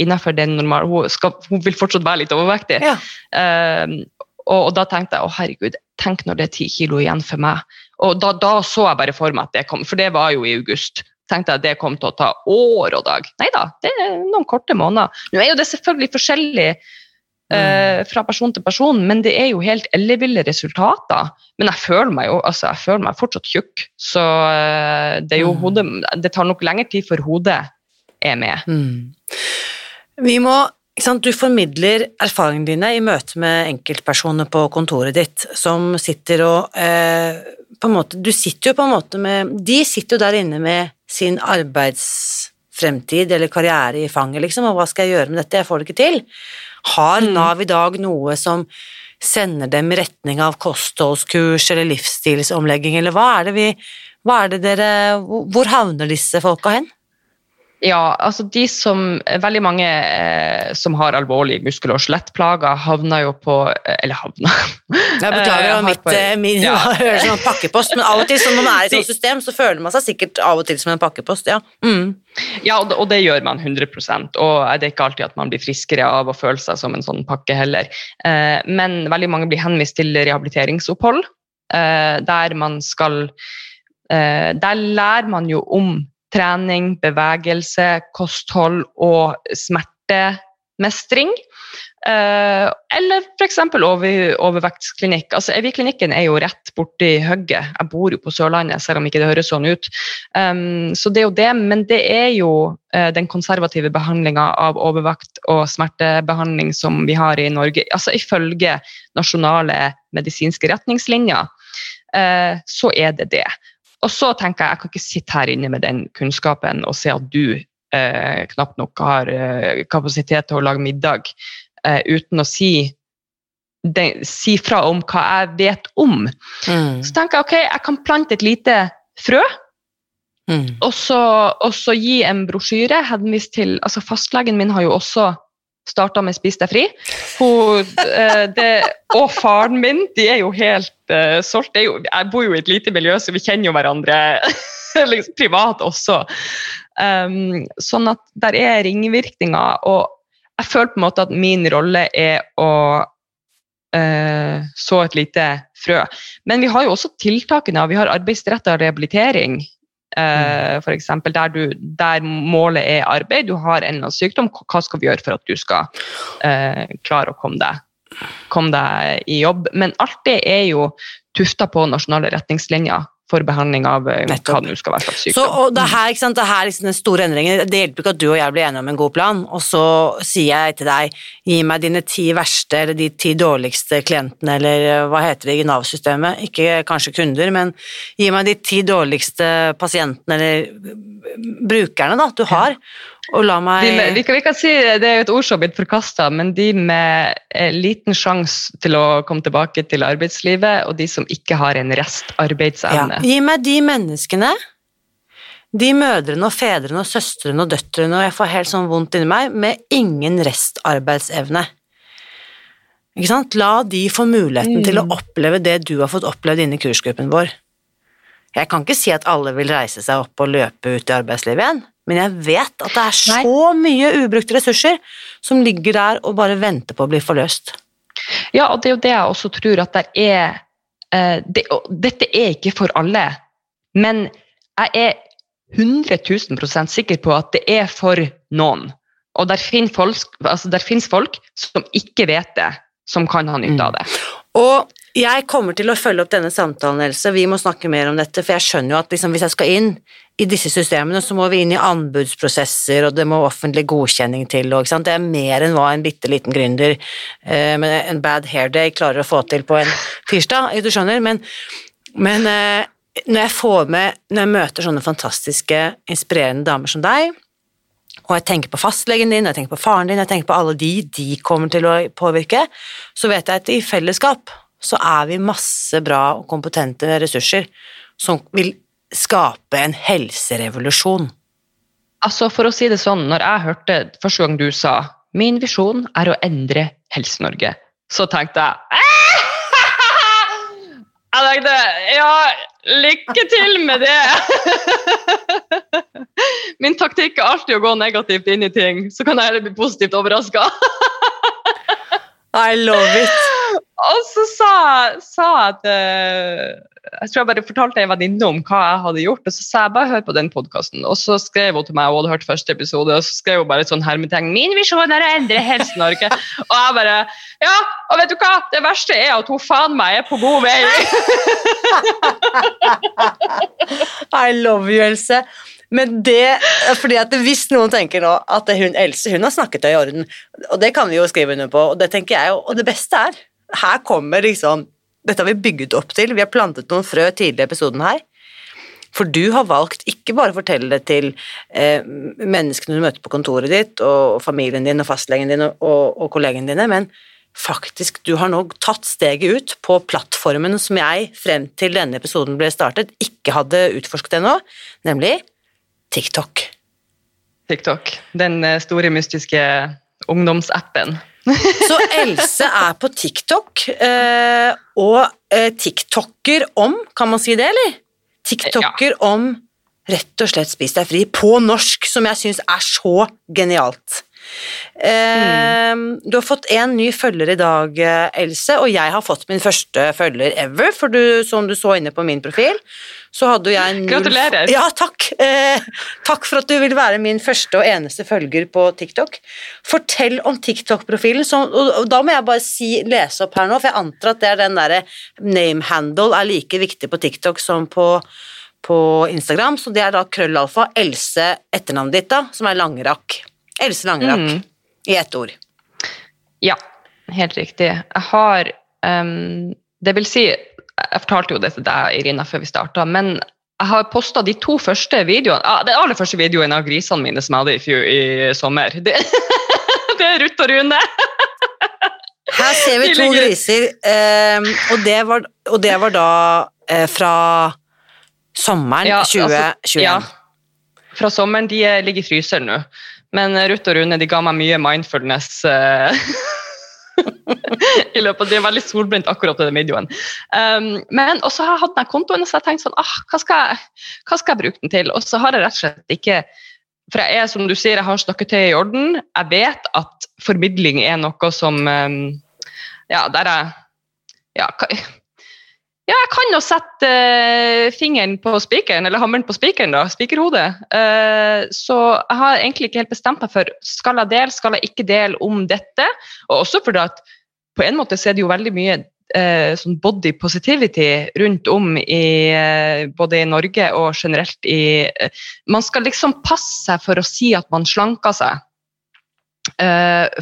innenfor den normale hun, skal, hun, vil fortsatt være litt overvektig. Ja. Eh, og, og, da tenkte jeg å herregud, tenk når det er ti kilo igjen for meg. Og da, da, så jeg bare for meg at det kom, for det var jo i august. Tenkte jeg at det kom til å ta år og dag. Nei da, det er noen korte måneder. Nå er jo det selvfølgelig forskjellig eh, fra person til person, men det er jo helt elleville resultater. Men jeg føler meg jo altså, jeg føler meg fortsatt tjukk, så uh, det, mm. hodet, det tar nok lengre tid før hodet er med. Mm. Vi må Du formidler erfaringene dine i møte med enkeltpersoner på kontoret ditt som sitter og eh, på en måte, Du sitter jo på en måte med De sitter jo der inne med sin arbeidsfremtid eller karriere i fanget, liksom, og hva skal jeg gjøre med dette, jeg får det ikke til. Har mm. Nav i dag noe som sender dem i retning av kostholdskurs eller livsstilsomlegging, eller hva er det vi hva er det dere, Hvor havner disse folka hen? Ja, altså de som, Veldig mange eh, som har alvorlige muskel- og skjelettplager, havner jo på eh, Eller havner Jeg beklager, det var mitt, på, eh, min ja. høres som en pakkepost, men av og til som man er i et sånt system, så føler man seg sikkert av og til som en pakkepost. Ja, mm. ja og, det, og, det, gjør man 100% og det er ikke alltid at man blir friskere av å føle seg som en sånn pakke heller. Eh, men veldig mange blir henvist til rehabiliteringsopphold, eh, der man skal eh, Der lærer man jo om trening, bevegelse, kosthold og smertemestring. Uh, eller f.eks. Over, overvektsklinikk. Altså, Evy-klinikken er jo rett borti hugget. Jeg bor jo på Sørlandet, selv om ikke det høres sånn ut. Um, så det er jo det, men det er jo uh, den konservative behandlinga av overvekt og smertebehandling som vi har i Norge. Altså ifølge nasjonale medisinske retningslinjer, uh, så er det det. Og så tenker jeg jeg kan ikke sitte her inne med den kunnskapen og se at du eh, knapt nok har eh, kapasitet til å lage middag, eh, uten å si, de, si fra om hva jeg vet om. Mm. Så tenker jeg ok, jeg kan plante et lite frø. Mm. Og, så, og, så, gi en brosjyre henvist til altså Fastlegen min har jo også starta med Spis deg fri. Hun, eh, det, og faren min, de er jo helt uh, solgt. Jeg bor jo i et lite miljø, så vi kjenner jo hverandre liksom, privat også. Um, sånn at der er ringvirkninger. Og jeg føler på en måte at min rolle er å eh, så et lite frø. Men vi har jo også tiltakene. Vi har arbeidsretta rehabilitering. Eh, for eksempel, der, du, der målet er arbeid, du har en sykdom, hva skal vi gjøre for at du skal eh, klare å komme deg, komme deg i jobb? Men alt det er jo tufta på nasjonale retningslinjer for behandling av eh, hva det nå skal være slags Så, sykdom. og det er her, ikke sant, det er her liksom den store endringen. Det hjelper ikke at du og jeg blir enige om en god plan, og så sier jeg til deg gi meg dine ti verste eller de ti dårligste klientene, eller eh, hva heter det i Nav-systemet, ikke kanskje kunder, men gi meg de ti dårligste pasientene eller eh, brukerne da, du har, og la meg De med, vi, kan, vi kan si Det er jo et ord som har blitt forkasta, men de med liten sjanse til å komme tilbake til arbeidslivet, og de som ikke har en ja, Gi meg de menneskene, de mødrene og fedrene og søstrene og døtrene, og jeg får helt sånn vondt inni meg, med ingen restarbeidsevne. Ikke sant? La de få muligheten til å Mm. oppleve det du har fått opplevd inne i kursgruppen vår. Jeg kan ikke si at alle vil reise seg opp og løpe ut i arbeidslivet igjen, men jeg vet at det er så mye ubrukte ressurser som ligger der og bare venter på å bli forløst. Ja, og det er jo det jeg også tror at det er det, og Dette er ikke for alle, men jeg er 100 000 sikker på at det er for noen. Og der finnes folk, altså der finnes folk som ikke vet det, som kan ha nytte av det. Og jeg kommer til å følge opp denne samtalen, Else. Vi må snakke mer om dette, for jeg skjønner jo at liksom, hvis jeg skal inn i disse systemene, så må vi inn i anbudsprosesser, og det må offentlig godkjenning til. Og? Det er mer enn hva en bitte liten gründer eh, med en bad hair day klarer å få til på en tirsdag, du skjønner. Men, men eh, når jeg får med, når jeg møter sånne fantastiske, inspirerende damer som deg, og jeg tenker på fastlegen din, jeg tenker på faren din, jeg tenker på alle de de kommer til å påvirke, så vet jeg at i fellesskap så er vi masse bra og kompetente ressurser som vil skape en helserevolusjon. Altså, For å si det sånn, når jeg hørte første gang du sa 'min visjon er å endre Helse-Norge', så tenkte jeg Jeg tenkte ja, lykke til med det! Min taktikk er alltid å gå negativt inn i ting, så kan jeg heller bli positivt overraska. I love it! Og så sa, sa at eh, Jeg tror jeg bare fortalte ei venninne om hva jeg hadde gjort, og så sa jeg bare hør på den podkasten. Og så skrev hun til meg, hun hadde hørt første episode, og så skrev hun bare et sånn hermetegn 'Min visjon er å endre Helse-Norge'. og jeg bare Ja, og vet du hva? Det verste er at hun faen meg er på god vei. I love you, Else. Men det, fordi at hvis noen tenker nå at hun Else hun har snakket i orden, og det kan vi jo skrive under på, og det tenker jeg jo, og det beste er, her kommer liksom, dette har vi bygget opp til, vi har plantet noen frø tidligere i episoden her, for du har valgt ikke bare å fortelle det til eh, menneskene du møter på kontoret ditt, og familien din, og fastlegen din, og, og, kollegene dine, men faktisk, du har nå tatt steget ut på plattformen som jeg frem til denne episoden ble startet, ikke hadde utforsket ennå, nemlig TikTok. TikTok. Den eh, store, mystiske ungdomsappen. Så Else er på TikTok, eh, og eh, TikToker om, kan man si det, eller? TikToker om rett og slett Spis deg fri, på norsk, som jeg syns er så genialt. Eh, Du har fått en ny følger i dag, Else, og jeg har fått min første følger ever, for du, som du så inne på min profil, så hadde jeg null Gratulerer. Ja, takk. Eh, takk for at du vil være min første og eneste følger på TikTok. Fortell om TikTok-profilen, og og da må jeg bare si, lese opp her nå, for jeg antar at det er den derre name handle er like viktig på TikTok som på på Instagram, så det er da krøllalfa Else etternavnet ditt, da, som er Langerakk. Else Langerak. Mm. i ett ord. Ja, helt riktig. Jeg har um, Det vil si, jeg fortalte jo det til deg, Irina, før vi starta, men jeg har posta de to første videoene ah, Den aller første videoen av grisene mine som jeg hadde i, fjor, i sommer. Det, det er Ruth og Rune. Her ser vi to griser, um, og, det var, og det var da uh, fra sommeren Ja, altså, ja. Fra sommeren. De ligger i fryseren nå. Men eh, Ruth og Rune de ga meg mye mindfulness. eh, i løpet av, De er veldig solblindt akkurat i den videoen. Um, men også har jeg hatt den kontoen, så jeg tenkte sånn, ah, hva, skal jeg, hva skal jeg bruke den til? Og så har jeg rett og slett ikke For jeg er, som du sier, jeg har snakketøyet i orden. Jeg vet at formidling er noe som um, ja, der er ja, ja, jeg kan jo sette eh, fingeren på spikeren, eller hammeren på spikeren, da. Spikerhodet. Eh, så jeg har egentlig ikke helt bestemt meg for skal jeg dele, skal jeg ikke dele om dette. Og også fordi at på en måte så er det jo veldig mye eh, sånn body positivity rundt om i både i Norge og generelt i Man skal liksom passe seg for å si at man slanker seg.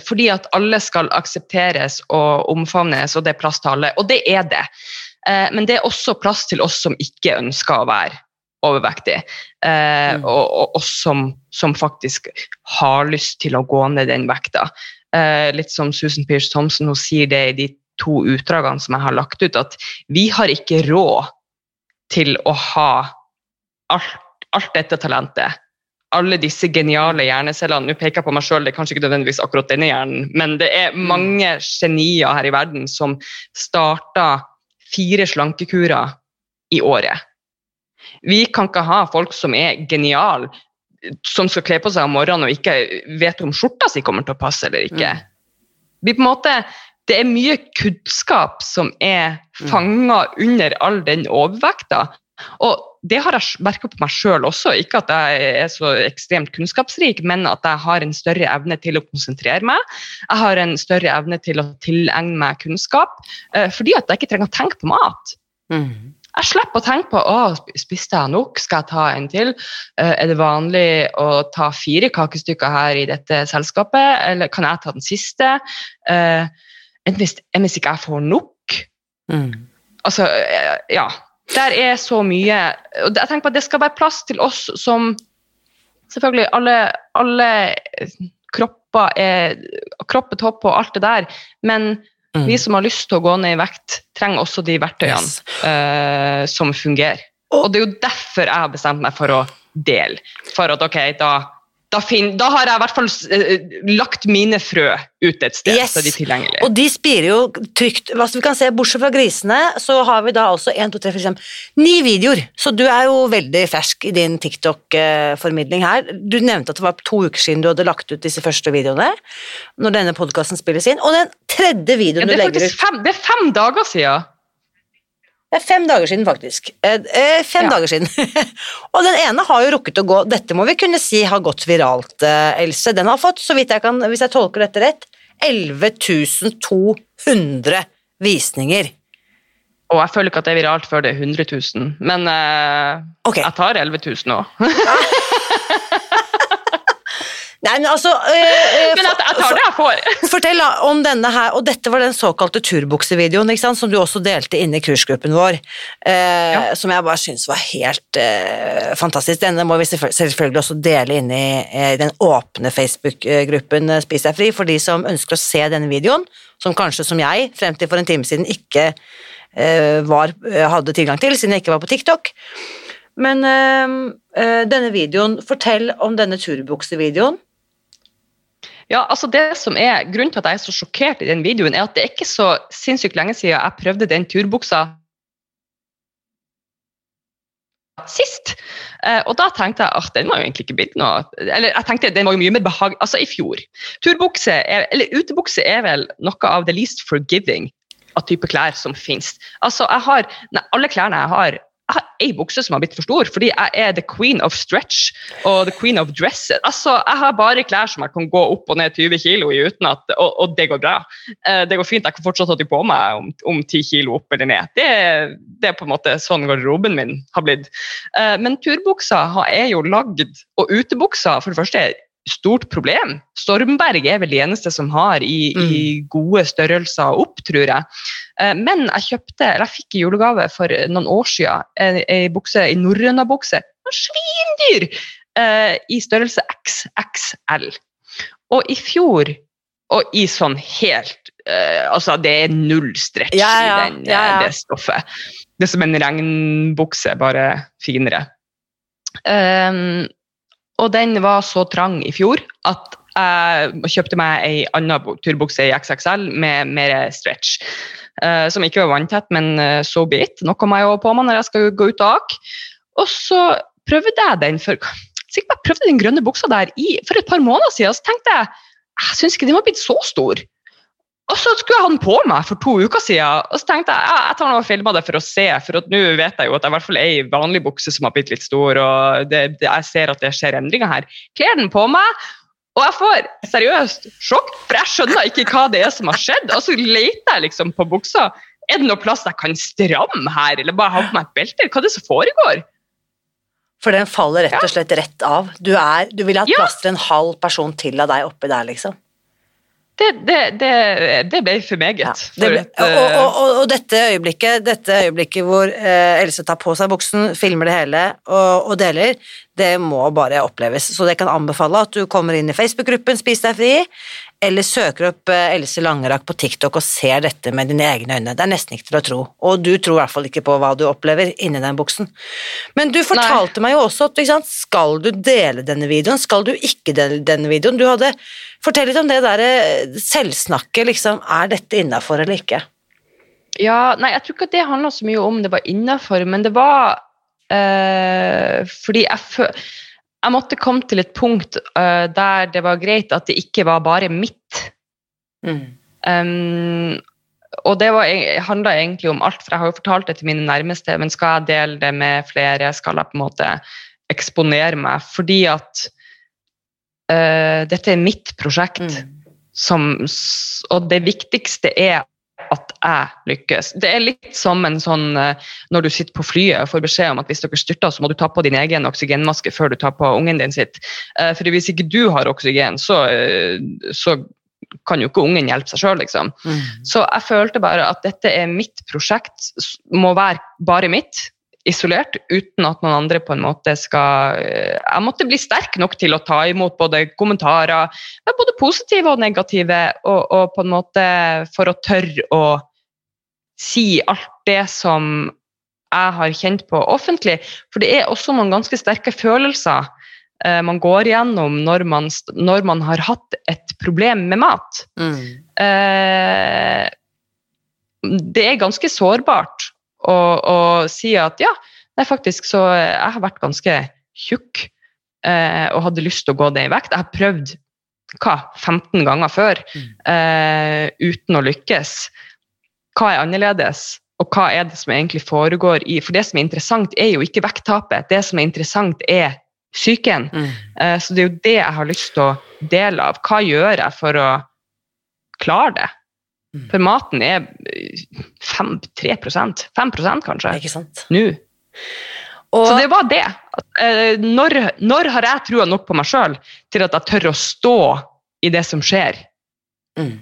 Fordi at alle skal aksepteres og omfavnes, og det er plass til alle. Og det er det. Eh, men det er også plass til oss som ikke ønsker å være overvektige, Eh, Mm. og, og oss som, som faktisk har lyst til å gå ned den vekta. Eh, litt som Susan Pierce Thompson, hun sier det i de to utdragene som jeg har lagt ut, at vi har ikke råd til å ha alt, alt dette talentet. Alle disse geniale hjernecellene. Nå peker jeg på meg sjøl, det er kanskje ikke nødvendigvis akkurat denne hjernen, men det er mange genier her i verden som starta fire slankekurer i året. Vi kan ikke ha folk som er geniale, som skal kle på seg om morgenen og ikke vet om skjorta si kommer til å passe eller ikke. Mm. Vi på en måte, det er mye kunnskap som er Mm. under all den overvekta. Og det har jeg merka på meg sjøl også. Ikke at jeg er så ekstremt kunnskapsrik, men at jeg har en større evne til å konsentrere meg. Jeg har en større evne til å tilegne meg kunnskap, eh, fordi at jeg ikke trenger å tenke på mat. Mm. Jeg slipper å tenke på å, spiste jeg nok, skal jeg ta en til? Eh, er det vanlig å ta fire kakestykker her i dette selskapet, eller kan jeg ta den siste? Eh, enn hvis, enn hvis ikke jeg får nok? Mm. Altså, ja. Der er så mye og Jeg tenker på at det skal være plass til oss som Selvfølgelig, alle, alle kropper er Kropp er topp og alt det der, men Mm. vi som har lyst til å gå ned i vekt, trenger også de verktøyene Yes. uh, som fungerer. Og- Og det er jo derfor jeg har bestemt meg for å dele. For at ok, da, da, fin, da har jeg i hvert fall eh, lagt mine frø ut et sted, Yes. så er de tilgjengelige. Og de spirer jo trygt. Hva vi kan se, Bortsett fra grisene, så har vi da også 1, 2, 3, 4, 5, ni videoer. Så du er jo veldig fersk i din TikTok-formidling her. Du nevnte at det var to uker siden du hadde lagt ut disse første videoene, når denne podcasten spilles inn. Og den tredje Ja, videoen det, du er legger faktisk ut fem, det er fem dager siden. Det er fem dager siden, faktisk. Eh, eh, fem Ja. dager siden. og den ene har jo rukket å gå Dette må vi kunne si har gått viralt, eh, Else. Den har fått, så vidt jeg kan, hvis jeg tolker dette rett, 11 200 visninger. Og jeg føler ikke at det er viralt før det er 100 000, men eh, okay. jeg tar 11 000 òg. Nei, men altså øh, eh, men jeg, tar det jeg får. Fortell om denne her, og dette var den såkalte turbuksevideoen, ikke sant, som du også delte inne i kursgruppen vår, eh, Ja. som jeg bare synes var helt eh, fantastisk. Denne må vi selvføl- selvfølgelig også dele inne i eh, den åpne Facebook-gruppen eh, Spis deg fri, for de som ønsker å se denne videoen, som kanskje som jeg, frem til for en time siden, ikke eh, var, hadde tilgang til, siden jeg ikke var på TikTok. Men øh, denne videoen, fortell om denne turbuksevideoen. Ja, altså det som er Grunnen til at jeg er så sjokkert i den videoen, er at det er ikke så sinnssykt lenge siden jeg prøvde den turbuksa sist. Eh, og da tenkte jeg at den var jo egentlig ikke blitt noe Eller jeg tenkte den var jo mye mer behag... Altså, i fjor. Turbukse, er, eller utebukse, er vel noe av the least forgiving av type klær som finnes. Altså, jeg har nei, Alle klærne jeg har ei bukse som har blitt for stor, fordi jeg er the queen of stretch og the queen of dresses. Altså, jeg har bare klær som jeg kan gå opp og ned 20 kilo i, uten at, og, og det går bra. Eh, det går fint, jeg kan fortsatt ha de på meg om, om 10 kilo opp eller ned. Det, det er på en måte sånn garderoben min har blitt. Eh, men turbuksa har- er jo lagd, og utebuksa for det første er stort problem. Stormberg er vel de eneste som har i, i gode størrelser opp, tror jeg. Eh, Men jeg kjøpte, eller jeg fikk i julegave for noen år siden en, en bukse, en norrøna bukse. Svindyr! eh, I størrelse XXL. Og i fjor, og i sånn helt eh, Altså, det er null stretch Ja, ja, i den, ja, det stoffet. Det er som en regnbukse, bare finere. Um, og den var så trang i fjor at jeg kjøpte meg ei anna bu- turbukse i XXL med mer stretch. Eh, som ikke var vanntett, men uh, so be it. Noe må jeg jo på meg når jeg skal gå ut og ake. Og så prøvde jeg den for sikkert jeg prøvde den grønne buksa der i, for et par måneder siden. Så tenkte jeg jeg syns ikke den var blitt så stor. Og så skulle jeg ha den på meg for to uker siden, og så tenkte jeg jeg tar noe og filmer det for å se. For nå vet jeg jo at jeg i hvert fall er i vanlig bukse som har blitt litt stor, og det, det, jeg ser at det skjer endringer her. Kler den på meg, og jeg får seriøst sjokk, for jeg skjønner ikke hva det er som har skjedd. Og så leter jeg liksom på buksa. Er det noe plass jeg kan stramme her, eller bare ha på meg et belte? Hva er det som foregår? For den faller rett og slett rett av. Du, er, du ville hatt Ja. plass til en halv person til av deg oppi der, liksom. Det, det, det, det ble for meget. Ja, ble, og, eh, og, og, og dette øyeblikket, dette øyeblikket hvor eh, Else tar på seg buksen, filmer det hele og deler, det må bare oppleves. Så jeg kan anbefale at du kommer inn i Facebook-gruppen Spis deg fri, eller søker opp eh, Else Langerak på TikTok og ser dette med dine egne øyne. Det er nesten ikke til å tro. Og du tror i hvert fall ikke på hva du opplever inni den buksen. Men du fortalte meg jo også at sant, skal du dele denne videoen, skal du ikke dele denne videoen? Du hadde Fortell litt om det der eh, selvsnakket, liksom. Er dette innafor eller ikke? Ja, nei, jeg tror ikke at det handla så mye om det var innafor, men det var fordi jeg. Jeg måtte komme til et punkt eh, der det var greit at det ikke var bare mitt. Um, og det handla egentlig om alt, for jeg har jo fortalt det til mine nærmeste, men skal jeg dele det med flere, skal jeg på en måte eksponere meg? Fordi at uh, dette er mitt prosjekt, Mm. som, og det viktigste er at jeg lykkes. Det er litt som en sånn eh, når du sitter på flyet og får beskjed om at hvis dere styrter, så må du ta på din egen oksygenmaske før du tar på ungen din sitt. Eh, For hvis ikke du har oksygen, så, eh, så kan jo ikke ungen hjelpe seg sjøl, liksom. Mm. Så jeg følte bare at dette er mitt prosjekt, må være bare mitt, isolert, uten at noen andre på en måte skal eh, Jeg måtte bli sterk nok til å ta imot både kommentarer, både positive og negative, og, og på en måte for å tørre å si alt det som jeg har kjent på offentlig. For det er også noen ganske sterke følelser eh, man går gjennom når man, når man har hatt et problem med mat. Mm. Eh, det er ganske sårbart å, og si at ja, nei, faktisk så jeg har vært ganske tjukk eh, og hadde lyst til å gå ned i vekt. Jeg har prøvd hva, 15 ganger før eh, uten å lykkes. Hva er annerledes, og hva er det som egentlig foregår i For det som er interessant, er jo ikke vekttapet. Det som er interessant, er psyken. Mm. Eh, Så det er jo det jeg har lyst til å dele av. Hva gjør jeg for å klare det? Mm. For maten er eh, 5, 3 5% kanskje, Ikke sant? nå. Og, Så det var det. Eh, Når, når har jeg trua nok på meg sjøl til at jeg tør å stå i det som skjer mm.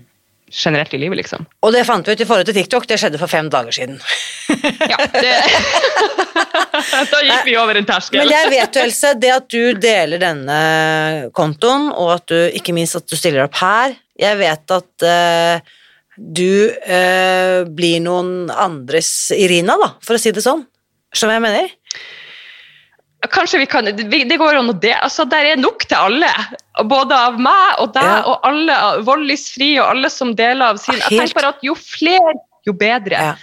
generelt i livet, liksom? og det fant vi ut i forhold til TikTok, det skjedde for fem dager siden. Ja, det Da gikk vi over en terskel. Men jeg vet jo, Else, det at du deler denne kontoen, og at du, ikke minst at du stiller opp her, jeg vet at eh, du eh, blir noen andres Irina, da, for å si det sånn. Skjønner du hva jeg mener? Kanskje vi kan, Det går an å det. Altså, der er nok til alle. Både av meg og deg Ja. og alle voldsfri og alle som deler av sin. Jeg tenker bare at Jo flere, jo bedre. Ja.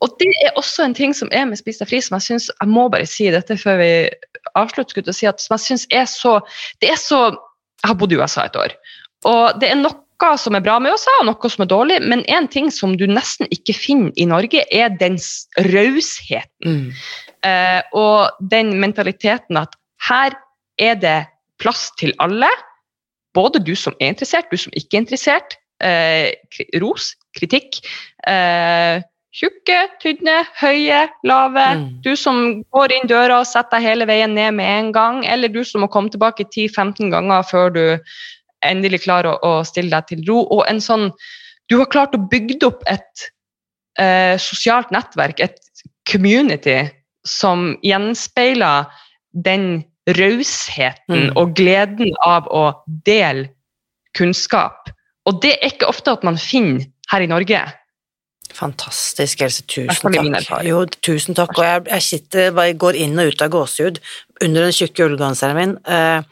Og det er også en ting som er med Spis deg fri, som jeg synes, jeg må bare si dette før vi avslutter, si, at som jeg synes er så Det er så Jeg har bodd i USA et år, og det er noe som er bra med USA, og noe som er dårlig, men en ting som du nesten ikke finner i Norge, er den rausheten. Mm. Eh, og den mentaliteten at her er det plass til alle, både du som er interessert, du som ikke er interessert. Eh, ros, kritikk. Eh, tjukke, tynne, høye, lave. Mm. Du som går inn døra og setter deg hele veien ned med en gang, eller du som må komme tilbake 10-15 ganger før du endelig klarer å, å stille deg til ro. Og en sånn Du har klart å bygge opp et eh, sosialt nettverk, et community, som gjenspeiler den rausheten Mm. og gleden av å dele kunnskap. Og det er ikke ofte at man finner her i Norge. Fantastisk, Else. Tusen takk. Jo, tusen takk. Og jeg, jeg sitter, bare går inn og ut av gåsehud under den tjukke ullgenseren min. Eh,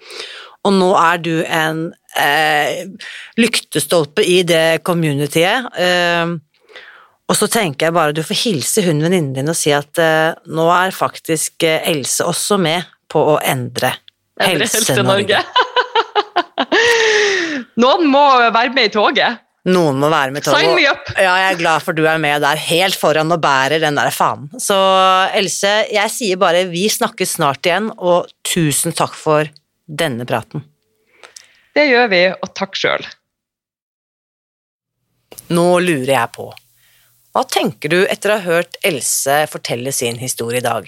og nå er du en eh, lyktestolpe i det communityet. Eh, og så tenker jeg bare du får hilse hun venninnen din og si at eh, nå er faktisk eh, Else også med på å endre Endre Helse-Norge. Noen må være med i toget. Noen må være med, toget. Sign me up! Ja, jeg er glad for du er med der, helt foran og bærer den der fanen. Så Else, jeg sier bare vi snakkes snart igjen, og tusen takk for denne praten. Det gjør vi, og takk sjøl. Nå lurer jeg på, hva tenker du etter å ha hørt Else fortelle sin historie i dag?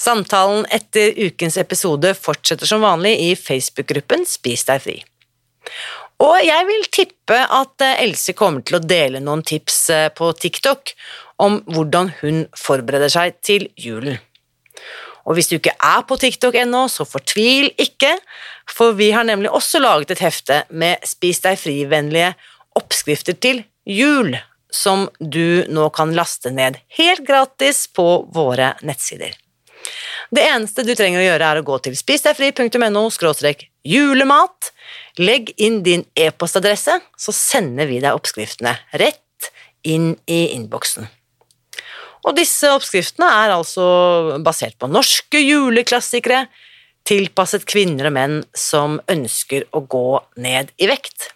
Samtalen etter ukens episode fortsetter som vanlig i Facebook-gruppen Spis deg fri. Og jeg vil tippe at Else kommer til å dele noen tips eh, på TikTok om hvordan hun forbereder seg til julen. Og hvis du ikke er på TikTok ennå, så fortvil ikke, for vi har nemlig også laget et hefte med Spis deg fri-vennlige oppskrifter til jul, som du nå kan laste ned helt gratis på våre nettsider. Det eneste du trenger å gjøre, er å gå til spisdegfri.no julemat. Legg inn din e-postadresse, så sender vi deg oppskriftene rett inn i innboksen. Og disse oppskriftene er altså basert på norske juleklassikere, tilpasset kvinner og menn som ønsker å gå ned i vekt.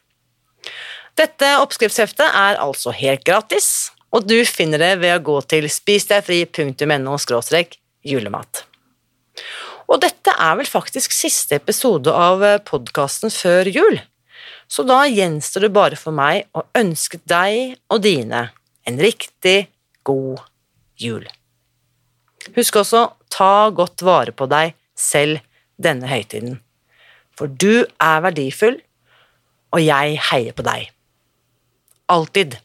Dette oppskriftsheftet er altså helt gratis, og du finner det ved å gå til spisdegfri.no julemat. Og dette er vel faktisk siste episode av podkasten før jul, så da gjenstår det bare for meg å ønske deg og dine en riktig god jul. Husk også, ta godt vare på deg selv denne høytiden, for du er verdifull, og jeg heier på deg. Alltid.